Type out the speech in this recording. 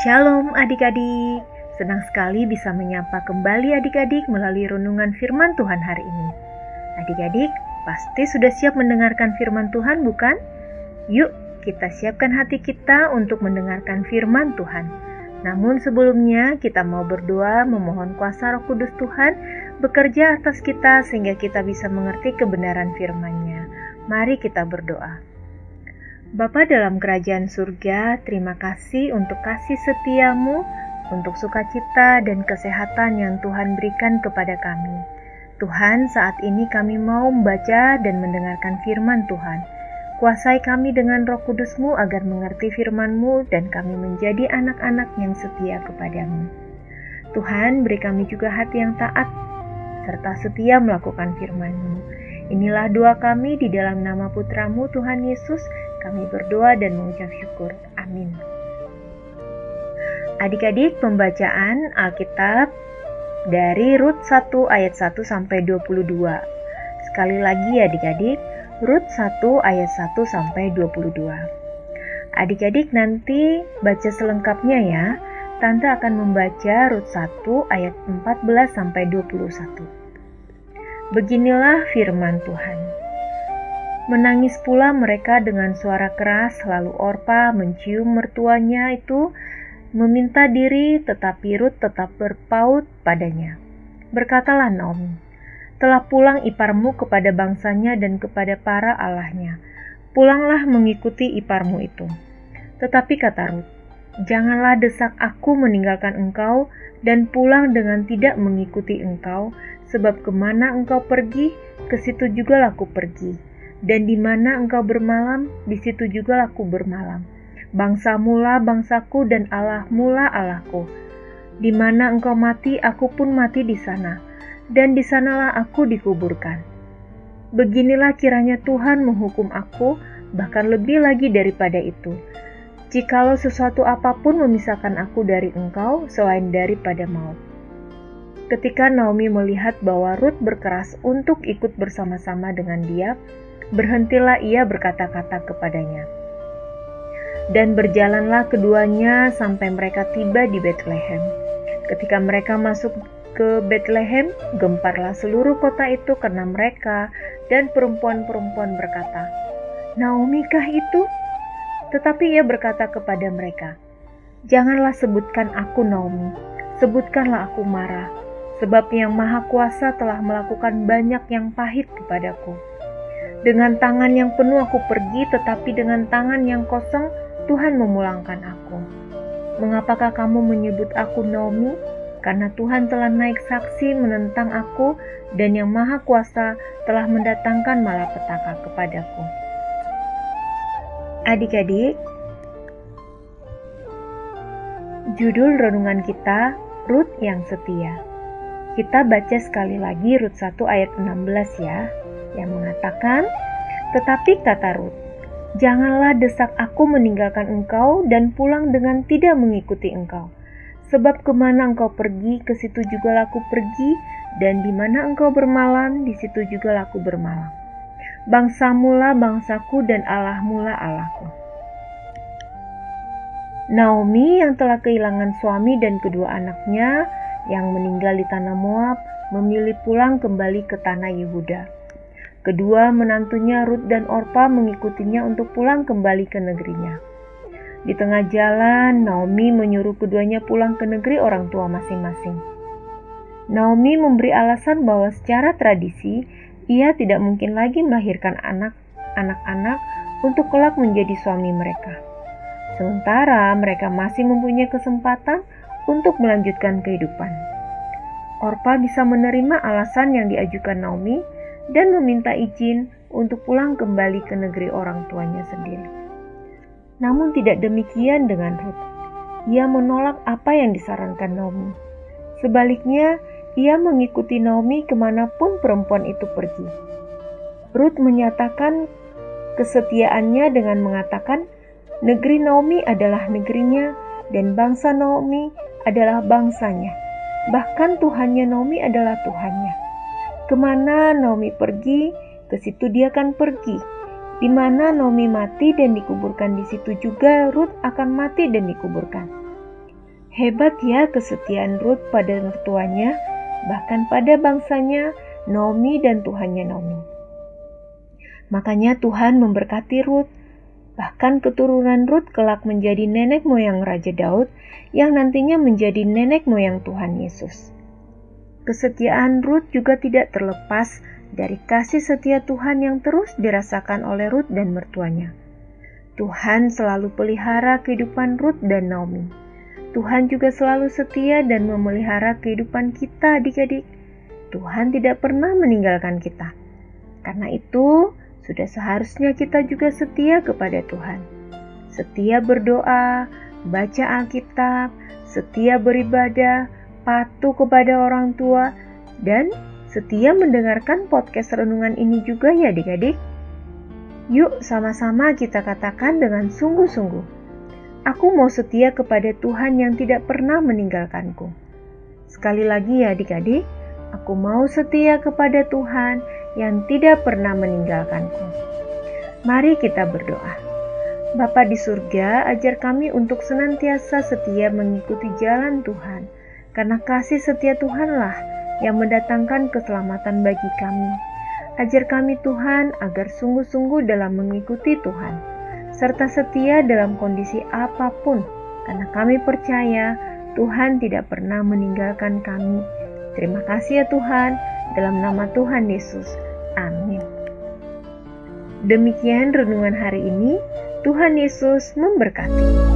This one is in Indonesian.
Shalom adik-adik, senang sekali bisa menyapa kembali adik-adik melalui renungan firman Tuhan hari ini. Adik-adik, pasti sudah siap mendengarkan firman Tuhan bukan? Yuk, kita siapkan hati kita untuk mendengarkan firman Tuhan. Namun sebelumnya kita mau berdoa memohon kuasa roh kudus Tuhan bekerja atas kita sehingga kita bisa mengerti kebenaran firman-Nya. Mari kita berdoa. Bapa dalam kerajaan surga, terima kasih untuk kasih setiamu, untuk sukacita dan kesehatan yang Tuhan berikan kepada kami. Tuhan, saat ini kami mau membaca dan mendengarkan firman Tuhan. Kuasai kami dengan roh kudusmu agar mengerti firmanmu dan kami menjadi anak-anak yang setia kepadamu. Tuhan, beri kami juga hati yang taat, serta setia melakukan firmanmu. Inilah doa kami di dalam nama putramu Tuhan Yesus, kami berdoa dan mengucap syukur. Amin. Adik-adik, pembacaan Alkitab dari Rut 1 ayat 1 sampai 22. Sekali lagi ya adik-adik, Rut 1 ayat 1 sampai 22. Adik-adik nanti baca selengkapnya ya. Tante akan membaca Rut 1 ayat 14 sampai 21. Beginilah firman Tuhan. Menangis pula mereka dengan suara keras, lalu Orpa mencium mertuanya itu meminta diri, tetapi Ruth tetap berpaut padanya. Berkatalah Naomi, telah pulang iparmu kepada bangsanya dan kepada para allahnya. Pulanglah mengikuti iparmu itu. Tetapi kata Ruth, janganlah desak aku meninggalkan engkau dan pulang dengan tidak mengikuti engkau, sebab ke mana engkau pergi, ke situ juga laku pergi dan di mana engkau bermalam, di situ juga aku bermalam. Bangsa mula bangsaku dan Allah mula Allahku. Di mana engkau mati, aku pun mati di sana, dan di sanalah aku dikuburkan. Beginilah kiranya Tuhan menghukum aku, bahkan lebih lagi daripada itu. Jikalau sesuatu apa pun memisahkan aku dari engkau selain daripada maut. Ketika Naomi melihat bahwa Ruth berkeras untuk ikut bersama-sama dengan dia, berhentilah ia berkata-kata kepadanya. Dan berjalanlah keduanya sampai mereka tiba di Bethlehem. Ketika mereka masuk ke Bethlehem, gemparlah seluruh kota itu karena mereka dan perempuan-perempuan berkata, Naomi kah itu? Tetapi ia berkata kepada mereka, Janganlah sebutkan aku Naomi, sebutkanlah aku Marah, sebab yang Maha Kuasa telah melakukan banyak yang pahit kepadaku dengan tangan yang penuh aku pergi, tetapi dengan tangan yang kosong Tuhan memulangkan aku. Mengapakah kamu menyebut aku Naomi? Karena Tuhan telah naik saksi menentang aku dan yang maha kuasa telah mendatangkan malapetaka kepadaku. Adik-adik, judul renungan kita Ruth yang setia. Kita baca sekali lagi Rut 1 ayat 16 ya yang mengatakan, Tetapi kata Ruth, Janganlah desak aku meninggalkan engkau dan pulang dengan tidak mengikuti engkau. Sebab ke mana engkau pergi, ke situ juga laku pergi, dan di mana engkau bermalam, di situ juga laku bermalam. Bangsa mula bangsaku dan Allah mula Allahku. Naomi yang telah kehilangan suami dan kedua anaknya yang meninggal di tanah Moab memilih pulang kembali ke tanah Yehuda. Kedua menantunya Ruth dan Orpa mengikutinya untuk pulang kembali ke negerinya. Di tengah jalan, Naomi menyuruh keduanya pulang ke negeri orang tua masing-masing. Naomi memberi alasan bahwa secara tradisi ia tidak mungkin lagi melahirkan anak-anak untuk kelak menjadi suami mereka. Sementara mereka masih mempunyai kesempatan untuk melanjutkan kehidupan. Orpa bisa menerima alasan yang diajukan Naomi dan meminta izin untuk pulang kembali ke negeri orang tuanya sendiri. Namun tidak demikian dengan Ruth. Ia menolak apa yang disarankan Naomi. Sebaliknya, ia mengikuti Naomi ke mana pun perempuan itu pergi. Ruth menyatakan kesetiaannya dengan mengatakan, negeri Naomi adalah negerinya dan bangsa Naomi adalah bangsanya. Bahkan Tuhannya Naomi adalah Tuhannya. Ke mana Naomi pergi, ke situ dia akan pergi. Di mana Naomi mati dan dikuburkan di situ juga Ruth akan mati dan dikuburkan. Hebat ya kesetiaan Ruth pada mertuanya, bahkan pada bangsanya, Naomi dan Tuhannya Naomi. Makanya Tuhan memberkati Ruth, bahkan keturunan Ruth kelak menjadi nenek moyang Raja Daud yang nantinya menjadi nenek moyang Tuhan Yesus. Kesetiaan Ruth juga tidak terlepas dari kasih setia Tuhan yang terus dirasakan oleh Ruth dan mertuanya. Tuhan selalu pelihara kehidupan Ruth dan Naomi. Tuhan juga selalu setia dan memelihara kehidupan kita adik-adik. Tuhan tidak pernah meninggalkan kita. Karena itu, sudah seharusnya kita juga setia kepada Tuhan. Setia berdoa, baca Alkitab, setia beribadah, patuh kepada orang tua, dan setia mendengarkan podcast renungan ini juga ya adik-adik. Yuk sama-sama kita katakan dengan sungguh-sungguh. Aku mau setia kepada Tuhan yang tidak pernah meninggalkanku. Sekali lagi ya adik-adik, aku mau setia kepada Tuhan yang tidak pernah meninggalkanku. Mari kita berdoa. Bapa di surga, ajar kami untuk senantiasa setia mengikuti jalan Tuhan, karena kasih setia Tuhanlah yang mendatangkan keselamatan bagi kami. Ajar kami Tuhan agar sungguh-sungguh dalam mengikuti Tuhan, serta setia dalam kondisi apa pun, karena kami percaya Tuhan tidak pernah meninggalkan kami. Terima kasih ya Tuhan, dalam nama Tuhan Yesus. Amin. Demikian renungan hari ini. Tuhan Yesus memberkati.